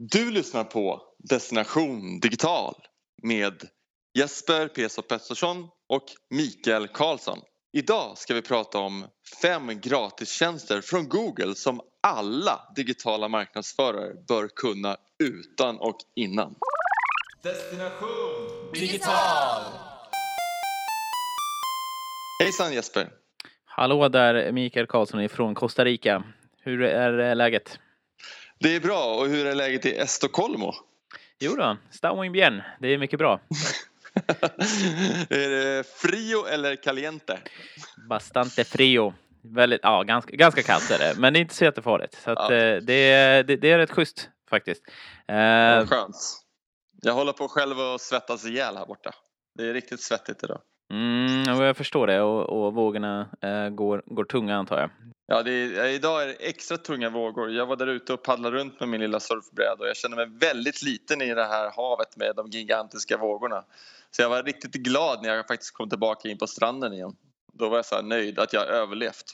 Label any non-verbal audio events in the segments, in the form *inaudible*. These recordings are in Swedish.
Du lyssnar på Destination Digital med Jesper Peso Pettersson och Mikael Karlsson. Idag ska vi prata om fem gratistjänster från Google som alla digitala marknadsförare bör kunna utan och innan. Destination Digital! Hejsan Jesper! Hallå där Mikael Karlsson från Costa Rica. Hur är läget? Det är bra och hur är läget i Estocolmo? Jo då, stau bien. Det är mycket bra. *laughs* är det frio eller caliente? Bastante frio. Väldigt, ja, ganska, ganska kallt är det, men det är inte så jättefarligt. Så att, ja. Eh, det, det, det, är rätt schysst faktiskt. Ja, skönt. Jag håller på själv att svettas ihjäl här borta. Det är riktigt svettigt idag. Mm, jag förstår det och, och vågorna äh, går, går tunga antar jag. Ja, det är, idag är det extra tunga vågor. Jag var där ute och paddlade runt med min lilla surfbräda och jag känner mig väldigt liten i det här havet med de gigantiska vågorna. Så jag var riktigt glad när jag faktiskt kom tillbaka in på stranden igen. Då var jag så nöjd att jag överlevt.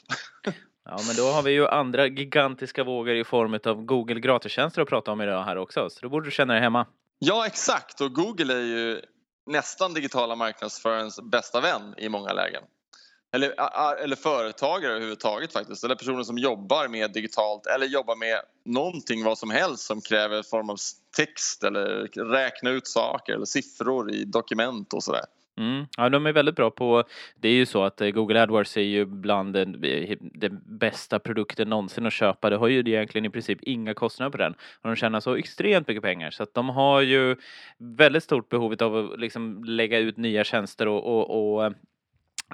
*laughs* Ja, men då har vi ju andra gigantiska vågor i form av Google gratistjänster att prata om idag här också, så då borde du känna dig hemma. Ja, exakt. Och Google är ju nästan digitala marknadsförarens bästa vän i många lägen. Eller, eller företagare överhuvudtaget faktiskt, eller personer som jobbar med digitalt eller jobbar med någonting vad som helst som kräver form av text eller räkna ut saker eller siffror i dokument och sådär. Mm. Ja, de är väldigt bra på, det är ju så att eh, Google AdWords är ju bland den, eh, den bästa produkten någonsin att köpa. Det har ju egentligen i princip inga kostnader på den och de tjänar så extremt mycket pengar så att de har ju väldigt stort behov av att liksom lägga ut nya tjänster och, och, och eh,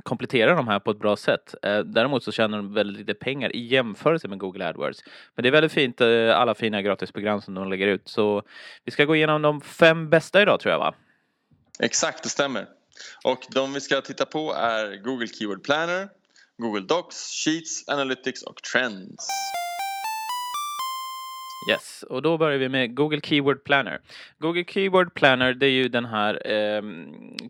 komplettera de här på ett bra sätt. Däremot så tjänar de väldigt lite pengar i jämförelse med Google AdWords. Men det är väldigt fint, alla fina gratisprogram som de lägger ut. Så vi ska gå igenom de fem bästa idag tror jag va? Exakt, det stämmer. Och de vi ska titta på är Google Keyword Planner, Google Docs, Sheets, Analytics och Trends. Yes, och då börjar vi med Google Keyword Planner. Google Keyword Planner, det är ju den här eh,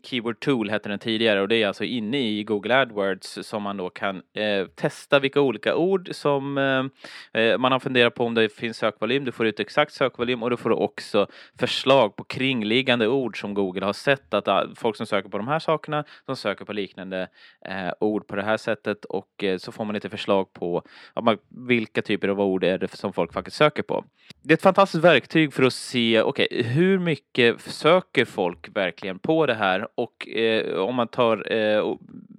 Keyword Tool hette den tidigare och det är alltså inne i Google AdWords som man då kan eh, testa vilka olika ord som eh, eh, man har funderat på om det finns sökvolym. Du får ut exakt sökvolym och du får också förslag på kringliggande ord som Google har sett att ah, folk som söker på de här sakerna, de söker på liknande eh, ord på det här sättet och eh, så får man lite förslag på vilka typer av ord är det som folk faktiskt söker på. Det är ett fantastiskt verktyg för att se, okay, hur mycket söker folk verkligen på det här? Och eh, om man tar eh,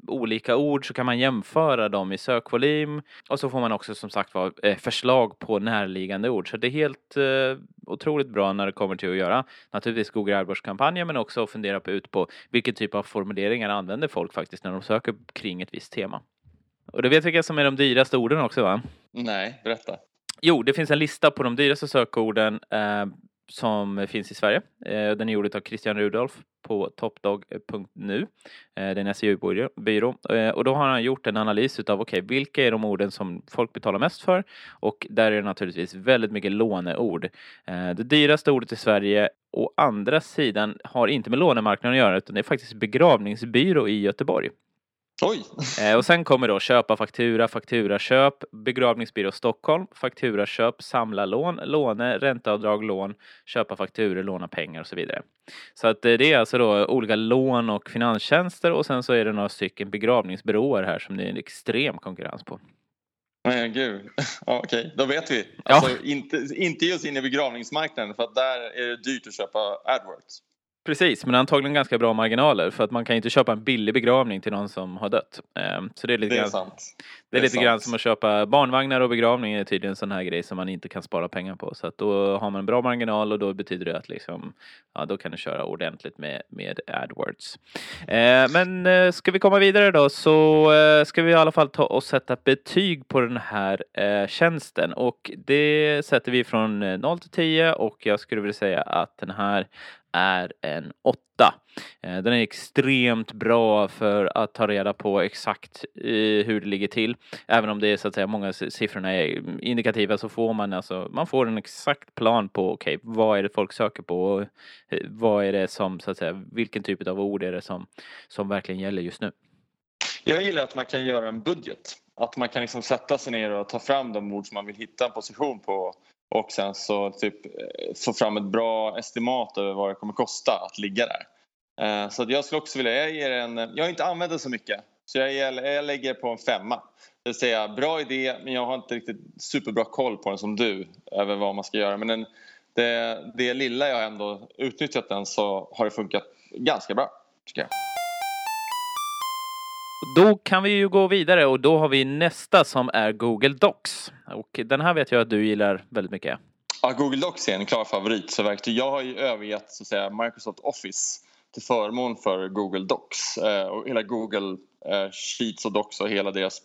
olika ord så kan man jämföra dem i sökvolym och så får man också som sagt var eh, förslag på närliggande ord. Så det är helt eh, otroligt bra när det kommer till att göra naturligtvis Google AdWords-kampanjer men också fundera på ut på vilken typ av formuleringar använder folk faktiskt när de söker kring ett visst tema. Och du vet vilka som är de dyraste orden också va? Nej, berätta. Jo, det finns en lista på de dyraste sökorden eh, som finns i Sverige. Eh, den är gjord av Christian Rudolf på topdog.nu. Eh, det är en SEU-byrå. eh, och då har han gjort en analys utav okej, okay, vilka är de orden som folk betalar mest för? Och där är det naturligtvis väldigt mycket låneord. Eh, det dyraste ordet i Sverige å andra sidan har inte med lånemarknaden att göra utan det är faktiskt begravningsbyrå i Göteborg. Oj! Eh, och sen kommer då köpa faktura, faktura köp, begravningsbyrå Stockholm, faktura köp, samla lån, låne, ränteavdrag, lån, köpa fakturor, låna pengar och så vidare. Så att eh, det är alltså då olika lån och finanstjänster och sen så är det några stycken begravningsbyråer här som det är en extrem konkurrens på. Nej, gud. *laughs* Ja, Okej, okay. då vet vi. Alltså, ja. inte, inte oss in i begravningsmarknaden för att där är det dyrt att köpa AdWords. Precis, men antagligen ganska bra marginaler för att man kan inte köpa en billig begravning till någon som har dött. Ehm, så det är lite, det är grann, sant. Det är, det är lite sant. grann som att köpa barnvagnar och begravning är tydligen en sån här grej som man inte kan spara pengar på. Så att då har man en bra marginal och då betyder det att liksom, ja, då kan du köra ordentligt med, med AdWords. Ehm, men eh, ska vi komma vidare då så eh, ska vi i alla fall ta och sätta betyg på den här eh, tjänsten och det sätter vi från 0 till 10 och jag skulle vilja säga att den här är en åtta. Eh, den är extremt bra för att ta reda på exakt eh, hur det ligger till. Även om det är så att säga många siffrorna är indikativa så får man alltså, man får en exakt plan på okej, okay, vad är det folk söker på och eh, vad är det som så att säga, vilken typ av ord är det som, som verkligen gäller just nu. Jag gillar att man kan göra en budget. Att man kan liksom sätta sig ner och ta fram de ord som man vill hitta en position på och sen så typ eh, få fram ett bra estimat över vad det kommer kosta att ligga där. Eh, så jag skulle också vilja, jag ger en, jag har inte använt den så mycket så jag, jag lägger på en femma. Det vill säga bra idé men jag har inte riktigt superbra koll på den som du över vad man ska göra men den, det, det lilla jag ändå utnyttjat den så har det funkat ganska bra tycker jag. Då kan vi ju gå vidare och då har vi nästa som är Google Docs. Och den här vet jag att du gillar väldigt mycket. Ja, Google Docs är en klar favorit. Så verktyg. Jag har ju övergett så att säga, Microsoft Office till förmån för Google Docs eh, och hela Google eh, Sheets och Docs och hela deras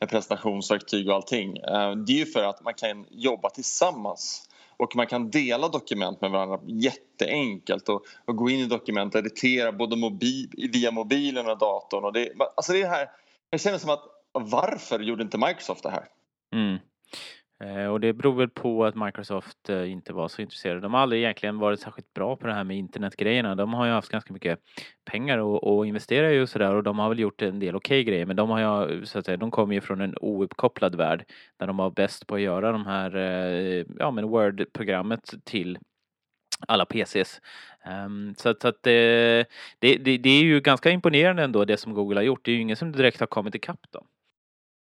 eh, presentationsverktyg och allting. Eh, det är ju för att man kan jobba tillsammans och man kan dela dokument med varandra jätteenkelt och, och gå in i dokument och editera både mobil, via mobilen och datorn. Och det, alltså det här, jag känner som att varför gjorde inte Microsoft det här? Mm. Eh, och det beror väl på att Microsoft eh, inte var så intresserade. De har aldrig egentligen varit särskilt bra på det här med internetgrejerna. De har ju haft ganska mycket pengar att investera i och sådär och de har väl gjort en del okej okay grejer men de har ju så att säga, de kommer ju från en ouppkopplad värld där de var bäst på att göra de här, eh, ja men Word-programmet till alla PCs. Um, ehm, så, så att det, det, det, är ju ganska imponerande ändå det som Google har gjort. Det är ju ingen som direkt har kommit ikapp dem.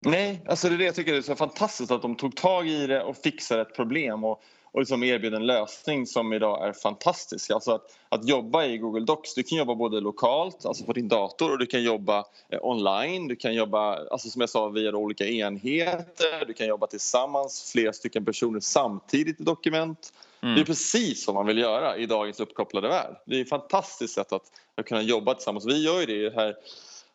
Nej, alltså det är det jag tycker är så fantastiskt att de tog tag i det och fixade ett problem och, och liksom erbjöd en lösning som idag är fantastisk. Alltså att, att jobba i Google Docs, du kan jobba både lokalt, alltså på din dator och du kan jobba eh, online, du kan jobba alltså som jag sa via olika enheter, du kan jobba tillsammans, flera stycken personer samtidigt i dokument. Mm. Det är precis vad man vill göra i dagens uppkopplade värld. Det är ett fantastiskt sätt att, att kunna jobba tillsammans. Vi gör ju det här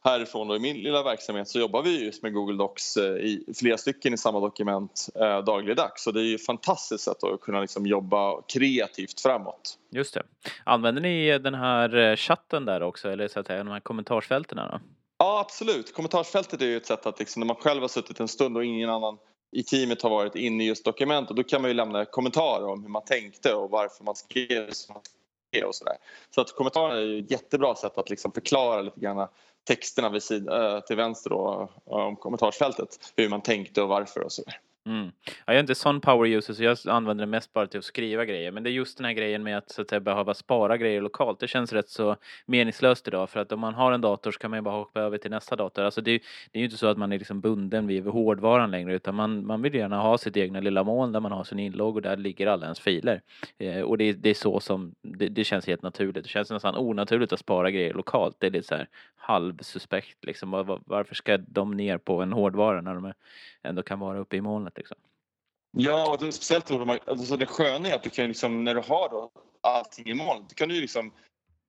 härifrån då, i min lilla verksamhet så jobbar vi just med Google Docs eh, i flera stycken i samma dokument eh, dagligdags. Så det är ju ett fantastiskt sätt att kunna liksom jobba kreativt framåt. Just det. Använder ni den här eh, chatten där också eller så att säga de här kommentarsfälten? Då? Ja absolut. Kommentarsfältet är ju ett sätt att liksom, när man själv har suttit en stund och ingen annan i teamet har varit inne i just dokumentet då kan man ju lämna kommentarer om hur man tänkte och varför man skrev som man skrev och sådär. Så att kommentarer är ju ett jättebra sätt att liksom förklara lite grann texterna vid sida, eh, till vänster då, eh, om kommentarsfältet. Hur man tänkte och varför och så där. Mm. jag är inte sån power user så jag använder det mest bara till att skriva grejer. Men det är just den här grejen med att, så att säga, behöva spara grejer lokalt. Det känns rätt så meningslöst idag för att om man har en dator så kan man ju bara hoppa över till nästa dator. Alltså det, det är ju inte så att man är liksom bunden vid hårdvaran längre utan man, man vill gärna ha sitt egna lilla moln där man har sin inlogg och där ligger alla ens filer. Eh, och det, det, är så som, det, det, känns helt naturligt. Det känns nästan onaturligt att spara grejer lokalt. Det är lite så här halvsuspekt liksom. Var, varför ska de ner på en hårdvara när de ändå kan vara uppe i molnet liksom? Ja, och det, speciellt då, alltså det sköna är att du kan liksom, när du har då allting i moln då kan du liksom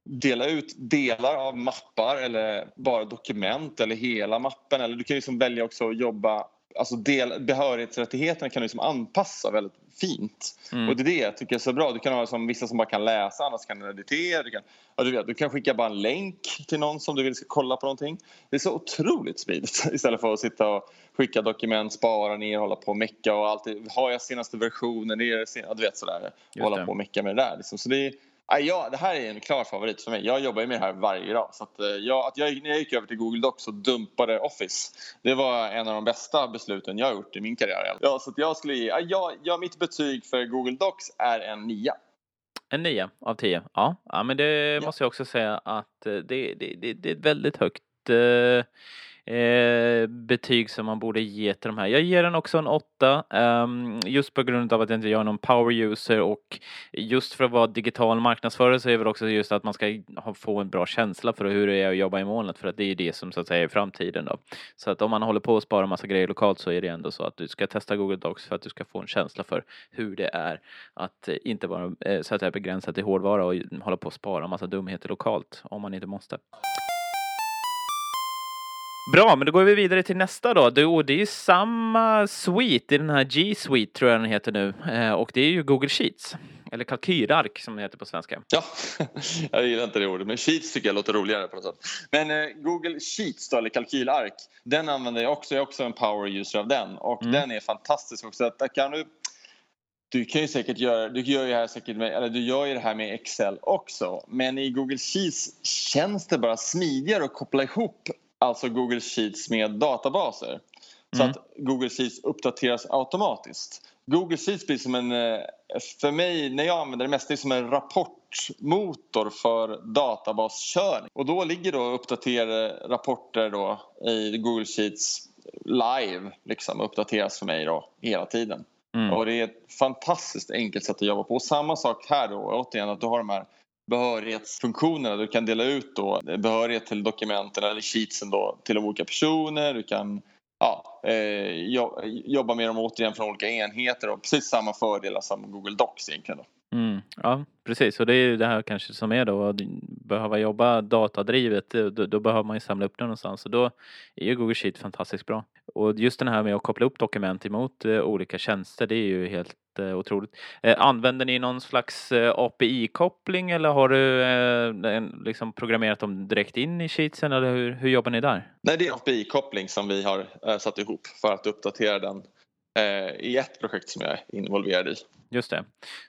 dela ut delar av mappar eller bara dokument eller hela mappen. Eller du kan liksom välja också att jobba alltså del, behörighetsrättigheterna kan du liksom anpassa väldigt fint. Mm. Och det är det jag tycker är så bra. Du kan ha som vissa som bara kan läsa, annars kan du editera. Du kan, ja, du, vet, du kan skicka bara en länk till någon som du vill ska kolla på någonting. Det är så otroligt smidigt *laughs* istället för att sitta och skicka dokument, spara ner, hålla på och mecka och alltid. Har jag senaste versionen? Är det, ja, du vet sådär. Hålla på och mecka med det där. Liksom. Så det är, Ja, det här är en klar favorit för mig. Jag jobbar ju med det här varje dag. Så att, eh, jag, att jag, när jag gick över till Google Docs och dumpade Office, det var en av de bästa besluten jag har gjort i min karriär. Ja, så jag skulle ge, ja, ja, mitt betyg för Google Docs är en nia. En nia av tio, ja. ja men det ja. måste jag också säga att eh, det, det, det, det är ett väldigt högt eh, eh, betyg som man borde ge till de här. Jag ger den också en åtta um, just på grund av att jag inte är någon power user och just för att vara digital marknadsförare så är det väl också just att man ska ha, få en bra känsla för hur det är att jobba i molnet för att det är det som så att säga är framtiden då. Så att om man håller på att spara massa grejer lokalt så är det ändå så att du ska testa Google Docs för att du ska få en känsla för hur det är att eh, inte vara eh, så att säga begränsad till hårdvara och hålla på att spara massa dumheter lokalt om man inte måste. Bra, men då går vi vidare till nästa då. Det, det är ju samma suite i den här G Suite tror jag den heter nu eh, och det är ju Google Sheets. Eller kalkylark som det heter på svenska. Ja, *laughs* jag gillar inte det ordet men Sheets tycker jag låter roligare på något sätt. Men eh, Google Sheets då, eller kalkylark, den använder jag också. Jag är också en power user av den och mm. den är fantastisk också. Där kan du du kan ju säkert göra, du gör ju, här säkert med, eller du gör ju det här med Excel också men i Google Sheets känns det bara smidigare att koppla ihop alltså Google Sheets med databaser. Så mm. att Google Sheets uppdateras automatiskt. Google Sheets blir som en, eh, för mig när jag använder det mest, det är som en rapportmotor för databaskörning. Och då ligger då uppdaterade rapporter då i Google Sheets live liksom uppdateras för mig då hela tiden. Mm. Och det är ett fantastiskt enkelt sätt att jobba på. Och samma sak här då, återigen att du har de här behörighetsfunktionerna. Du kan dela ut då eh, behörighet till dokumenten eller sheetsen då till olika personer. Du kan ja, eh, jobba med dem återigen från olika enheter och precis samma fördelar som Google Docs egentligen. Då. Mm, ja precis och det är ju det här kanske som är då att behöva jobba datadrivet då, då, behöver man ju samla upp det någonstans och då är ju Google Sheet fantastiskt bra. Och just den här med att koppla upp dokument emot eh, olika tjänster det är ju helt eh, otroligt. Eh, använder ni någon slags eh, API-koppling eller har du eh, liksom programmerat dem direkt in i Sheetsen eller hur, hur jobbar ni där? Nej det är API-koppling som vi har eh, satt ihop för att uppdatera den Eh, i ett projekt som jag är involverad i. Just det.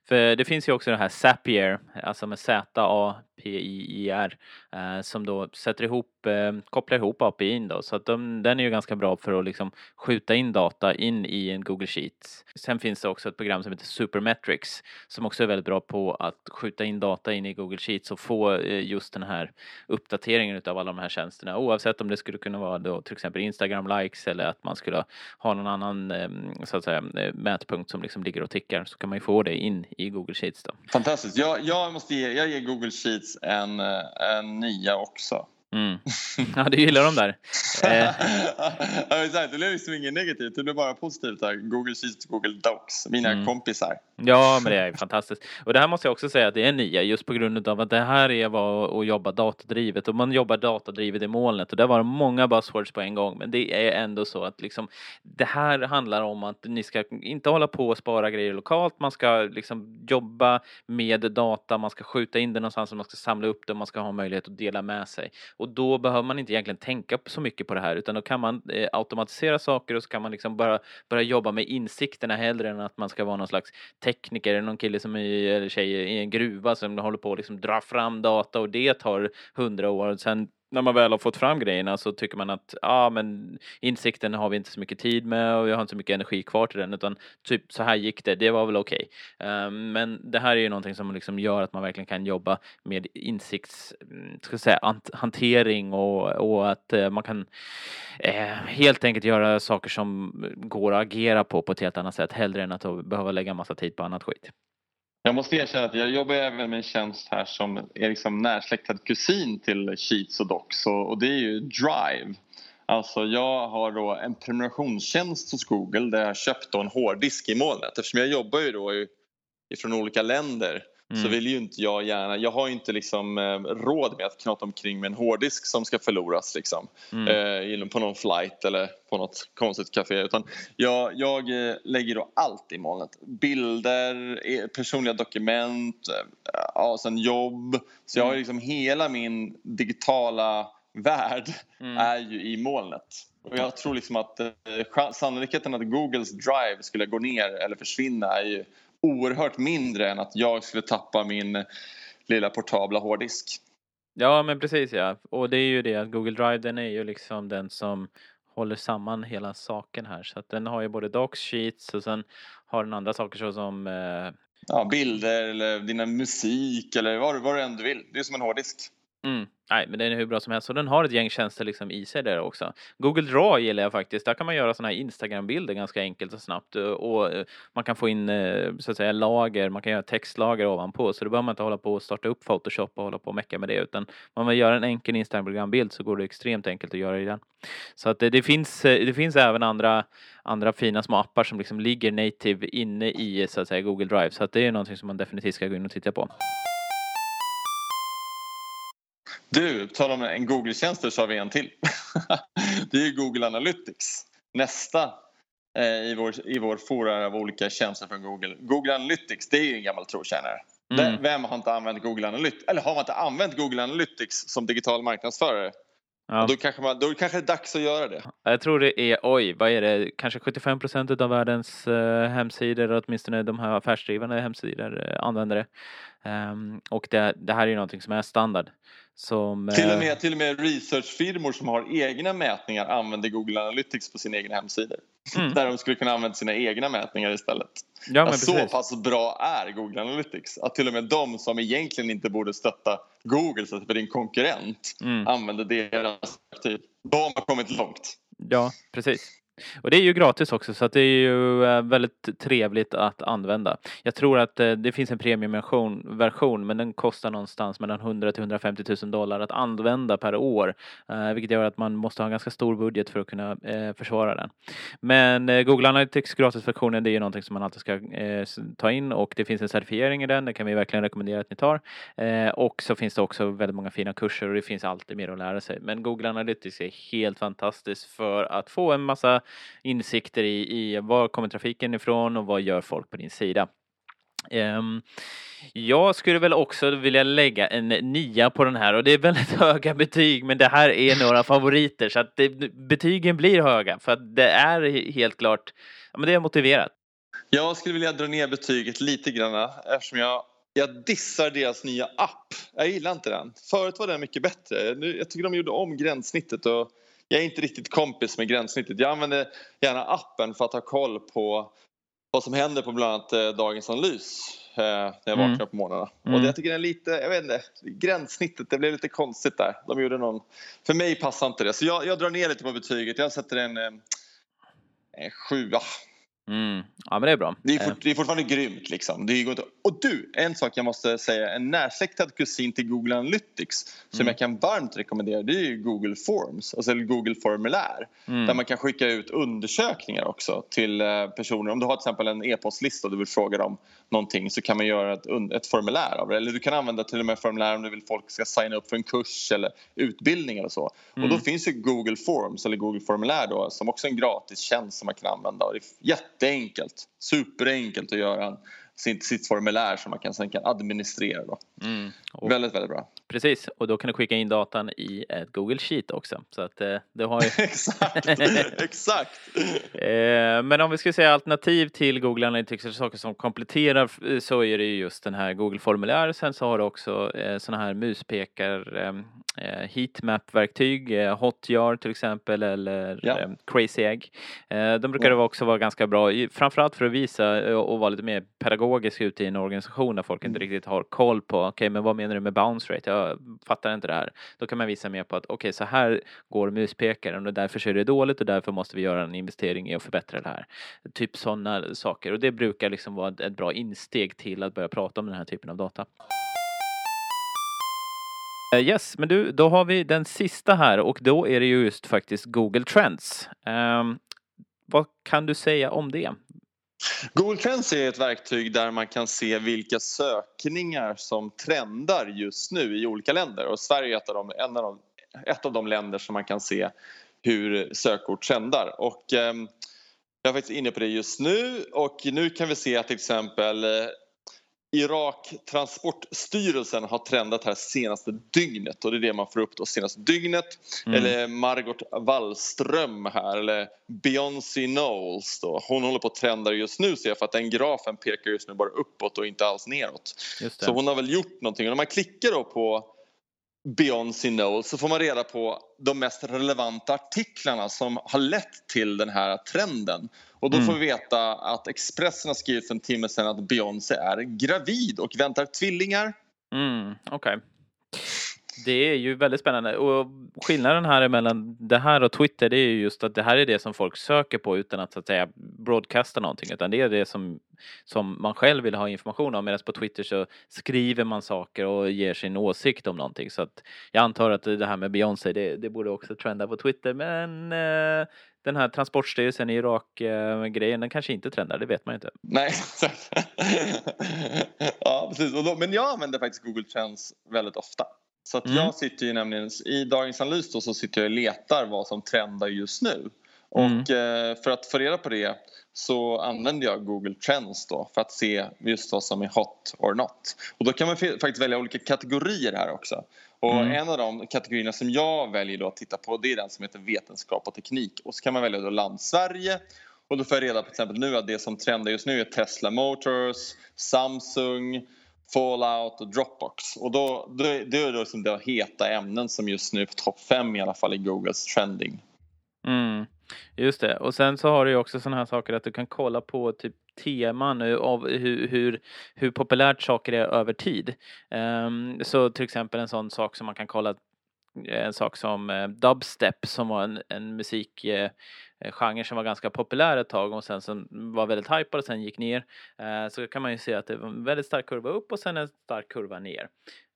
För det finns ju också det här Zapier, alltså med Z-A-P-I-I-R, eh, som då sätter ihop, eh, kopplar ihop APIn då, så att de, den är ju ganska bra för att liksom skjuta in data in i en Google Sheets. Sen finns det också ett program som heter Supermetrics som också är väldigt bra på att skjuta in data in i Google Sheets och få eh, just den här uppdateringen utav alla de här tjänsterna, oavsett om det skulle kunna vara då till exempel Instagram likes eller att man skulle ha någon annan ehm, så att säga eh, mätpunkt som liksom ligger och tickar så kan man ju få det in i Google Sheets. Då. Fantastiskt. Jag, jag, måste ge, jag ger Google Sheets en, eh, en nia också. Mm. *laughs* Ja, du gillar dem där. *laughs* ja, det blev liksom inget negativt, det blev bara positivt. Här. Google Sheets, Google Docs, mina mm. kompisar. Ja, men det är fantastiskt. Och det här måste jag också säga att det är nia just på grund av att det här är vad att jobba datadrivet och man jobbar datadrivet i molnet och det var många buzzwords på en gång. Men det är ändå så att liksom det här handlar om att ni ska inte hålla på och spara grejer lokalt. Man ska liksom jobba med data, man ska skjuta in det någonstans och man ska samla upp det och man ska ha möjlighet att dela med sig. Och då behöver man inte egentligen tänka så mycket på det här utan då kan man eh, automatisera saker och så kan man liksom bara börja jobba med insikterna hellre än att man ska vara någon slags tekniker, någon kille som är, eller tjej i en gruva som håller på att liksom dra fram data och det tar hundra år. Sen när man väl har fått fram grejerna så tycker man att ja, ah, men insikten har vi inte så mycket tid med och vi har inte så mycket energi kvar till den utan typ så här gick det, det var väl okej. Okay. Um, men det här är ju någonting som liksom gör att man verkligen kan jobba med insikts, mm, ska säga, hantering och, och att uh, man kan uh, helt enkelt göra saker som går att agera på på ett helt annat sätt hellre än att behöva lägga massa tid på annat skit. Jag måste erkänna att jag jobbar även med en tjänst här som är liksom närsläktad kusin till Sheets och Docs och, det är ju Drive. Alltså jag har då en prenumerationstjänst hos Google där jag har köpt en hårddisk i molnet eftersom jag jobbar ju då ifrån olika länder Mm. så vill ju inte jag gärna, jag har ju inte liksom eh, råd med att knata omkring med en hårddisk som ska förloras liksom mm. eh, på någon flight eller på något konstigt café utan jag, jag eh, lägger då allt i molnet. Bilder, e, personliga dokument, eh, ja, sen jobb. Så jag har mm. liksom hela min digitala värld mm. är ju i molnet. Och jag tror liksom att eh, sannolikheten att Googles drive skulle gå ner eller försvinna är ju oerhört mindre än att jag skulle tappa min lilla portabla hårddisk. Ja men precis ja. Och det är ju det att Google Drive den är ju liksom den som håller samman hela saken här. Så att den har ju både docs, sheets och sen har den andra saker såsom eh... Ja, bilder eller dina musik eller vad, vad du än du vill. Det är som en hårddisk. Mm. Nej, men den är hur bra som helst och den har ett gäng tjänster liksom i sig där också. Google Draw gillar jag faktiskt. Där kan man göra sådana här Instagram-bilder ganska enkelt och snabbt eh, och eh, man kan få in eh, så att säga lager, man kan göra textlager ovanpå så då behöver man inte hålla på och starta upp Photoshop och hålla på och mecka med det utan om man gör en enkel Instagram-bild så går det extremt enkelt att göra i den. Så att det, det finns, det finns även andra, andra fina små appar som liksom ligger native inne i så att säga Google Drive så att det är någonting som man definitivt ska gå in och titta på. Du, tala om en Google-tjänst så har vi en till. *laughs* det är Google Analytics. Nästa eh, i vår, i vår fora av olika tjänster från Google. Google Analytics, det är ju en gammal trotjänare. Mm. Vem har inte använt Google Analytics? Eller har man inte använt Google Analytics som digital marknadsförare? Ja. Då, kanske man, då kanske det är dags att göra det. Jag tror det är, oj, vad är det, kanske 75 procent av världens uh, hemsidor, åtminstone de här affärsdrivande hemsidor, uh, använder det. Um, och det, det, här är ju någonting som är standard. Som, till, och eh, med, till och med researchfirmor som har egna mätningar använder Google Analytics på sina egna hemsidor. Mm. Där de skulle kunna använda sina egna mätningar istället. Ja, men så pass bra är Google Analytics att till och med de som egentligen inte borde stötta Google, så att för din konkurrent, mm. använder deras verktyg. Då har kommit långt. Ja, precis. Och det är ju gratis också så att det är ju eh, väldigt trevligt att använda. Jag tror att eh, det finns en premiumversion men den kostar någonstans mellan 100 till 150 000 dollar att använda per år. Eh, vilket gör att man måste ha en ganska stor budget för att kunna försvara den. Men Google Analytics gratisversionen det är ju någonting som man alltid ska ta in och det finns en certifiering i den. Det kan vi verkligen rekommendera att ni tar. Och så finns det också väldigt många fina kurser och det finns alltid mer att lära sig. Men Google Analytics är helt fantastiskt för att få en massa insikter i, i var kommer trafiken ifrån och vad gör folk på din sida. Um, jag skulle väl också vilja lägga en nia på den här och det är väldigt *laughs* höga betyg men det här är några favoriter så att det, betygen blir höga för att det är helt klart, ja, men det är motiverat. Jag skulle vilja dra ner betyget lite grann eftersom jag jag dissar deras nya app. Jag gillar inte den. Förut var den mycket bättre. Jag tycker de gjorde om gränssnittet och jag är inte riktigt kompis med gränssnittet. Jag använder gärna appen för att ha koll på vad som händer på bland annat eh, Dagens Analys eh, när jag mm. vaknar på morgnarna. Mm. Och det, jag tycker det är lite, jag vet inte, gränssnittet det blev lite konstigt där. De gjorde någon, för mig passar inte det. Så jag, jag drar ner lite på betyget. Jag sätter en, en eh, sjua. Mm. Ja men det är bra. Det är, fort, det är fortfarande grymt liksom. Det är inte... Och du, en sak jag måste säga. En närsläktad kusin till Google Analytics som mm. jag kan varmt rekommendera det är ju Google Forms, alltså Google formulär. Mm. Där man kan skicka ut undersökningar också till eh, personer. Om du har till exempel en e-postlista och du vill fråga dem någonting så kan man göra ett, ett formulär av det. Eller du kan använda till och med formulär om du vill folk ska signa upp för en kurs eller utbildning eller så. Mm. Och då mm. finns ju Google Forms eller Google formulär då som också är en gratis tjänst som man kan använda. Och det är jätteenkelt, superenkelt att göra sitt, sitt formulär som man kan, sen kan administrera. Då. Mm. väldigt, väldigt bra. Precis, och då kan du skicka in datan i ett Google Sheet också. Så att eh, det har ju... *laughs* exakt, *laughs* exakt. eh, men om vi ska säga alternativ till Google Analytics, saker som kompletterar, eh, så är det just den här Google formulär. Sen så har du också eh, sådana här muspekar eh, heatmap-verktyg, eh, Hotjar till exempel eller ja. eh, Crazy Egg. Eh, de brukar ja. också vara ganska bra, framförallt för att visa eh, och vara lite mer pedagogisk ute i en organisation där folk mm. inte riktigt har koll på, okej okay, men vad menar du med bounce rate? Jag fattar inte det här. Då kan man visa mer på att okej okay, så här går muspekaren och därför är det dåligt och därför måste vi göra en investering i att förbättra det här. Typ sådana saker och det brukar liksom vara ett bra insteg till att börja prata om den här typen av data. Eh, yes, men du, då har vi den sista här och då är det ju just faktiskt Google Trends. Um, vad kan du säga om det? Google Trends är ett verktyg där man kan se vilka sökningar som trendar just nu i olika länder och Sverige är ett av de, en av de, ett av de länder som man kan se hur sökord trendar. Och, um, jag är faktiskt inne på det just nu och nu kan vi se att till exempel eh, Irak Transportstyrelsen har trendat här senaste dygnet och det är det man får upp då senaste dygnet. Mm. Eller Margot Wallström här eller Beyoncé Knowles då. Hon håller på att trenda just nu ser jag för att den grafen pekar just nu bara uppåt och inte alls neråt. Så hon har väl gjort någonting och när man klickar då på Beyoncé Knowles så får man reda på de mest relevanta artiklarna som har lett till den här trenden. Och då mm. får vi veta att Expressen har skrivit för en timme sedan att Beyoncé är gravid och väntar tvillingar. Mm. Okay. Det är ju väldigt spännande och skillnaden här mellan det här och Twitter det är ju just att det här är det som folk söker på utan att så att säga broadcasta någonting utan det är det som, som man själv vill ha information om medan på Twitter så skriver man saker och ger sin åsikt om någonting så att jag antar att det här med Beyoncé det, det borde också trenda på Twitter men eh, den här Transportstyrelsen i Irak-grejen, eh, den kanske inte trendar, det vet man inte. Nej, *laughs* ja precis. Men jag använder faktiskt Google Trends väldigt ofta. Så att mm. jag sitter ju nämligen i Dagens Analys då, så sitter jag och letar vad som trendar just nu. Och mm. eh, för att få reda på det så använder jag Google Trends då för att se just vad som är hot or not. Och då kan man faktiskt välja olika kategorier här också. Och mm. en av de kategorierna som jag väljer då att titta på det är den som heter vetenskap och teknik. Och så kan man välja då land Sverige och då får jag reda på till exempel nu att det som trendar just nu är Tesla Motors, Samsung, Fallout och Dropbox. Och då, då, det är då liksom de heta ämnen som just nu är på topp 5 i alla fall i Googles trending. Mm. Just det, och sen så har du ju också sådana här saker att du kan kolla på typ teman av hur, hur, hur populärt saker är över tid. Um, så till exempel en sån sak som man kan kolla en sak som eh, dubstep som var en, en eh, Eh, genre som var ganska populär ett tag och sen som var väldigt hypad och sen gick ner. Eh, så kan man ju se att det var en väldigt stark kurva upp och sen en stark kurva ner.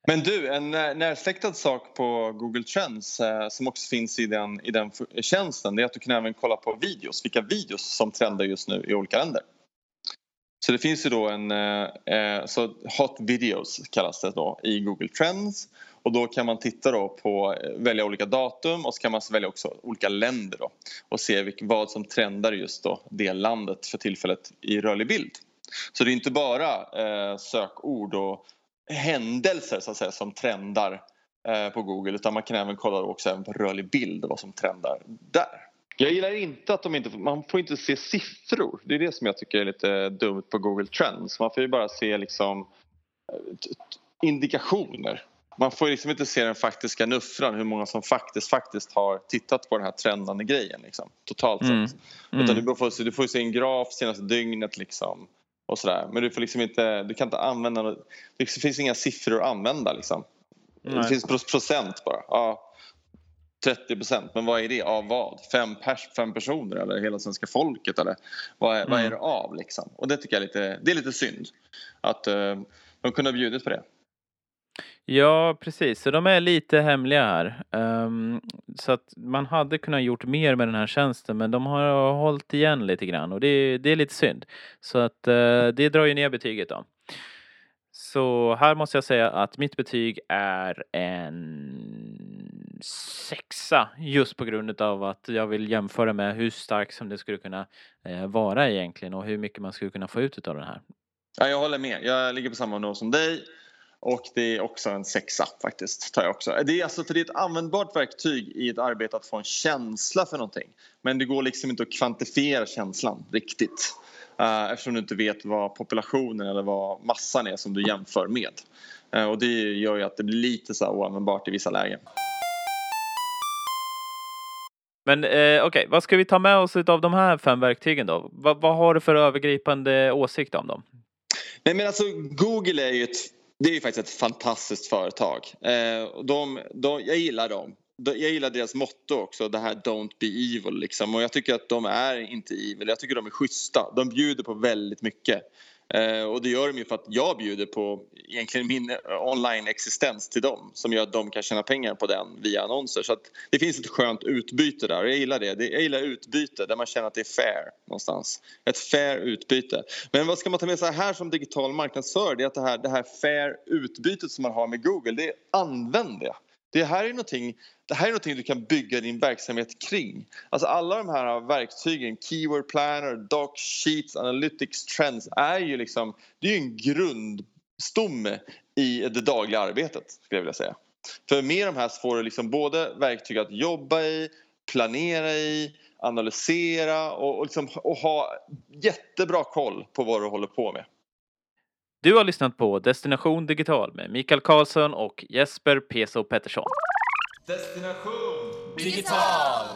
Men du, en eh, närsläktad sak på Google Trends som också finns i den, i den tjänsten det är att du kan även kolla på videos, vilka videos som trendar just nu i olika länder. Så det finns ju då en, så Hot videos kallas det då i Google Trends och då kan man titta då på, eh, välja olika datum och så kan man välja också olika länder då och se vilk, vad som trendar just då det landet för tillfället i rörlig bild. Så det är inte bara eh, sökord och händelser så att säga som trendar eh, på Google utan man kan även kolla också även på rörlig bild och vad som trendar där. Jag gillar inte att de inte, man får inte se siffror. Det är det som jag tycker är lite dumt på Google Trends. Man får ju bara se liksom eh, indikationer man får liksom inte se den faktiska nuffran, hur många som faktiskt, faktiskt har tittat på den här trendande grejen liksom, totalt sett. Mm. Mm. Utan du får, du får se en graf senaste dygnet liksom och sådär. Men du får liksom inte, du kan inte använda, det finns inga siffror att använda liksom. Nej. Det finns procent bara. Ja, 30 procent, men vad är det av vad? Fem, pers, fem personer eller hela svenska folket eller vad är, mm. vad är det av liksom? Och det tycker jag är lite, det är lite synd att uh, de kunde ha bjudit på det. Ja, precis. Så de är lite hemliga här. Um, så att man hade kunnat gjort mer med den här tjänsten men de har hållit igen lite grann och det, det är lite synd. Så att uh, det drar ju ner betyget då. Så här måste jag säga att mitt betyg är en sexa just på grund av att jag vill jämföra med hur stark som det skulle kunna uh, vara egentligen och hur mycket man skulle kunna få ut av den här. Ja, jag håller med. Jag ligger på samma nivå som dig. Och det är också en sexa faktiskt. Tar jag också. Det, är alltså, för det är ett användbart verktyg i ett arbete att få en känsla för någonting. Men det går liksom inte att kvantifiera känslan riktigt. Uh, eftersom du inte vet vad populationen eller vad massan är som du jämför med. Uh, och det gör ju att det blir lite så oanvändbart i vissa lägen. Men eh, okej, okay. vad ska vi ta med oss av de här fem verktygen då? Va, vad har du för övergripande åsikt om dem? Nej men alltså Google är ju ett det är ju faktiskt ett fantastiskt företag. Eh, de, de, jag gillar dem. Jag gillar deras motto också, det här Don't be evil. Liksom. Och jag tycker att de är inte evil, jag tycker att de är schyssta. De bjuder på väldigt mycket. Eh, och det gör de ju för att jag bjuder på egentligen min eh, online-existens till dem som gör att de kan tjäna pengar på den via annonser. Så att det finns ett skönt utbyte där och jag gillar det. Jag gillar utbyte där man känner att det är fair någonstans. Ett fair utbyte. Men vad ska man ta med sig här som digital marknadsförare? Det är att det här, det här fair utbytet som man har med Google, det är använd det. Här är någonting, det här är någonting du kan bygga din verksamhet kring. Alltså alla de här verktygen, Keyword Planner, Doc, Sheets, Analytics, Trends är ju liksom, det är ju en grundstomme i det dagliga arbetet skulle jag vilja säga. För med de här så får du liksom både verktyg att jobba i, planera i, analysera och, och, liksom, och ha jättebra koll på vad du håller på med. Du har lyssnat på Destination Digital med Mikael Karlsson och Jesper Peso Pettersson. Destination Digital!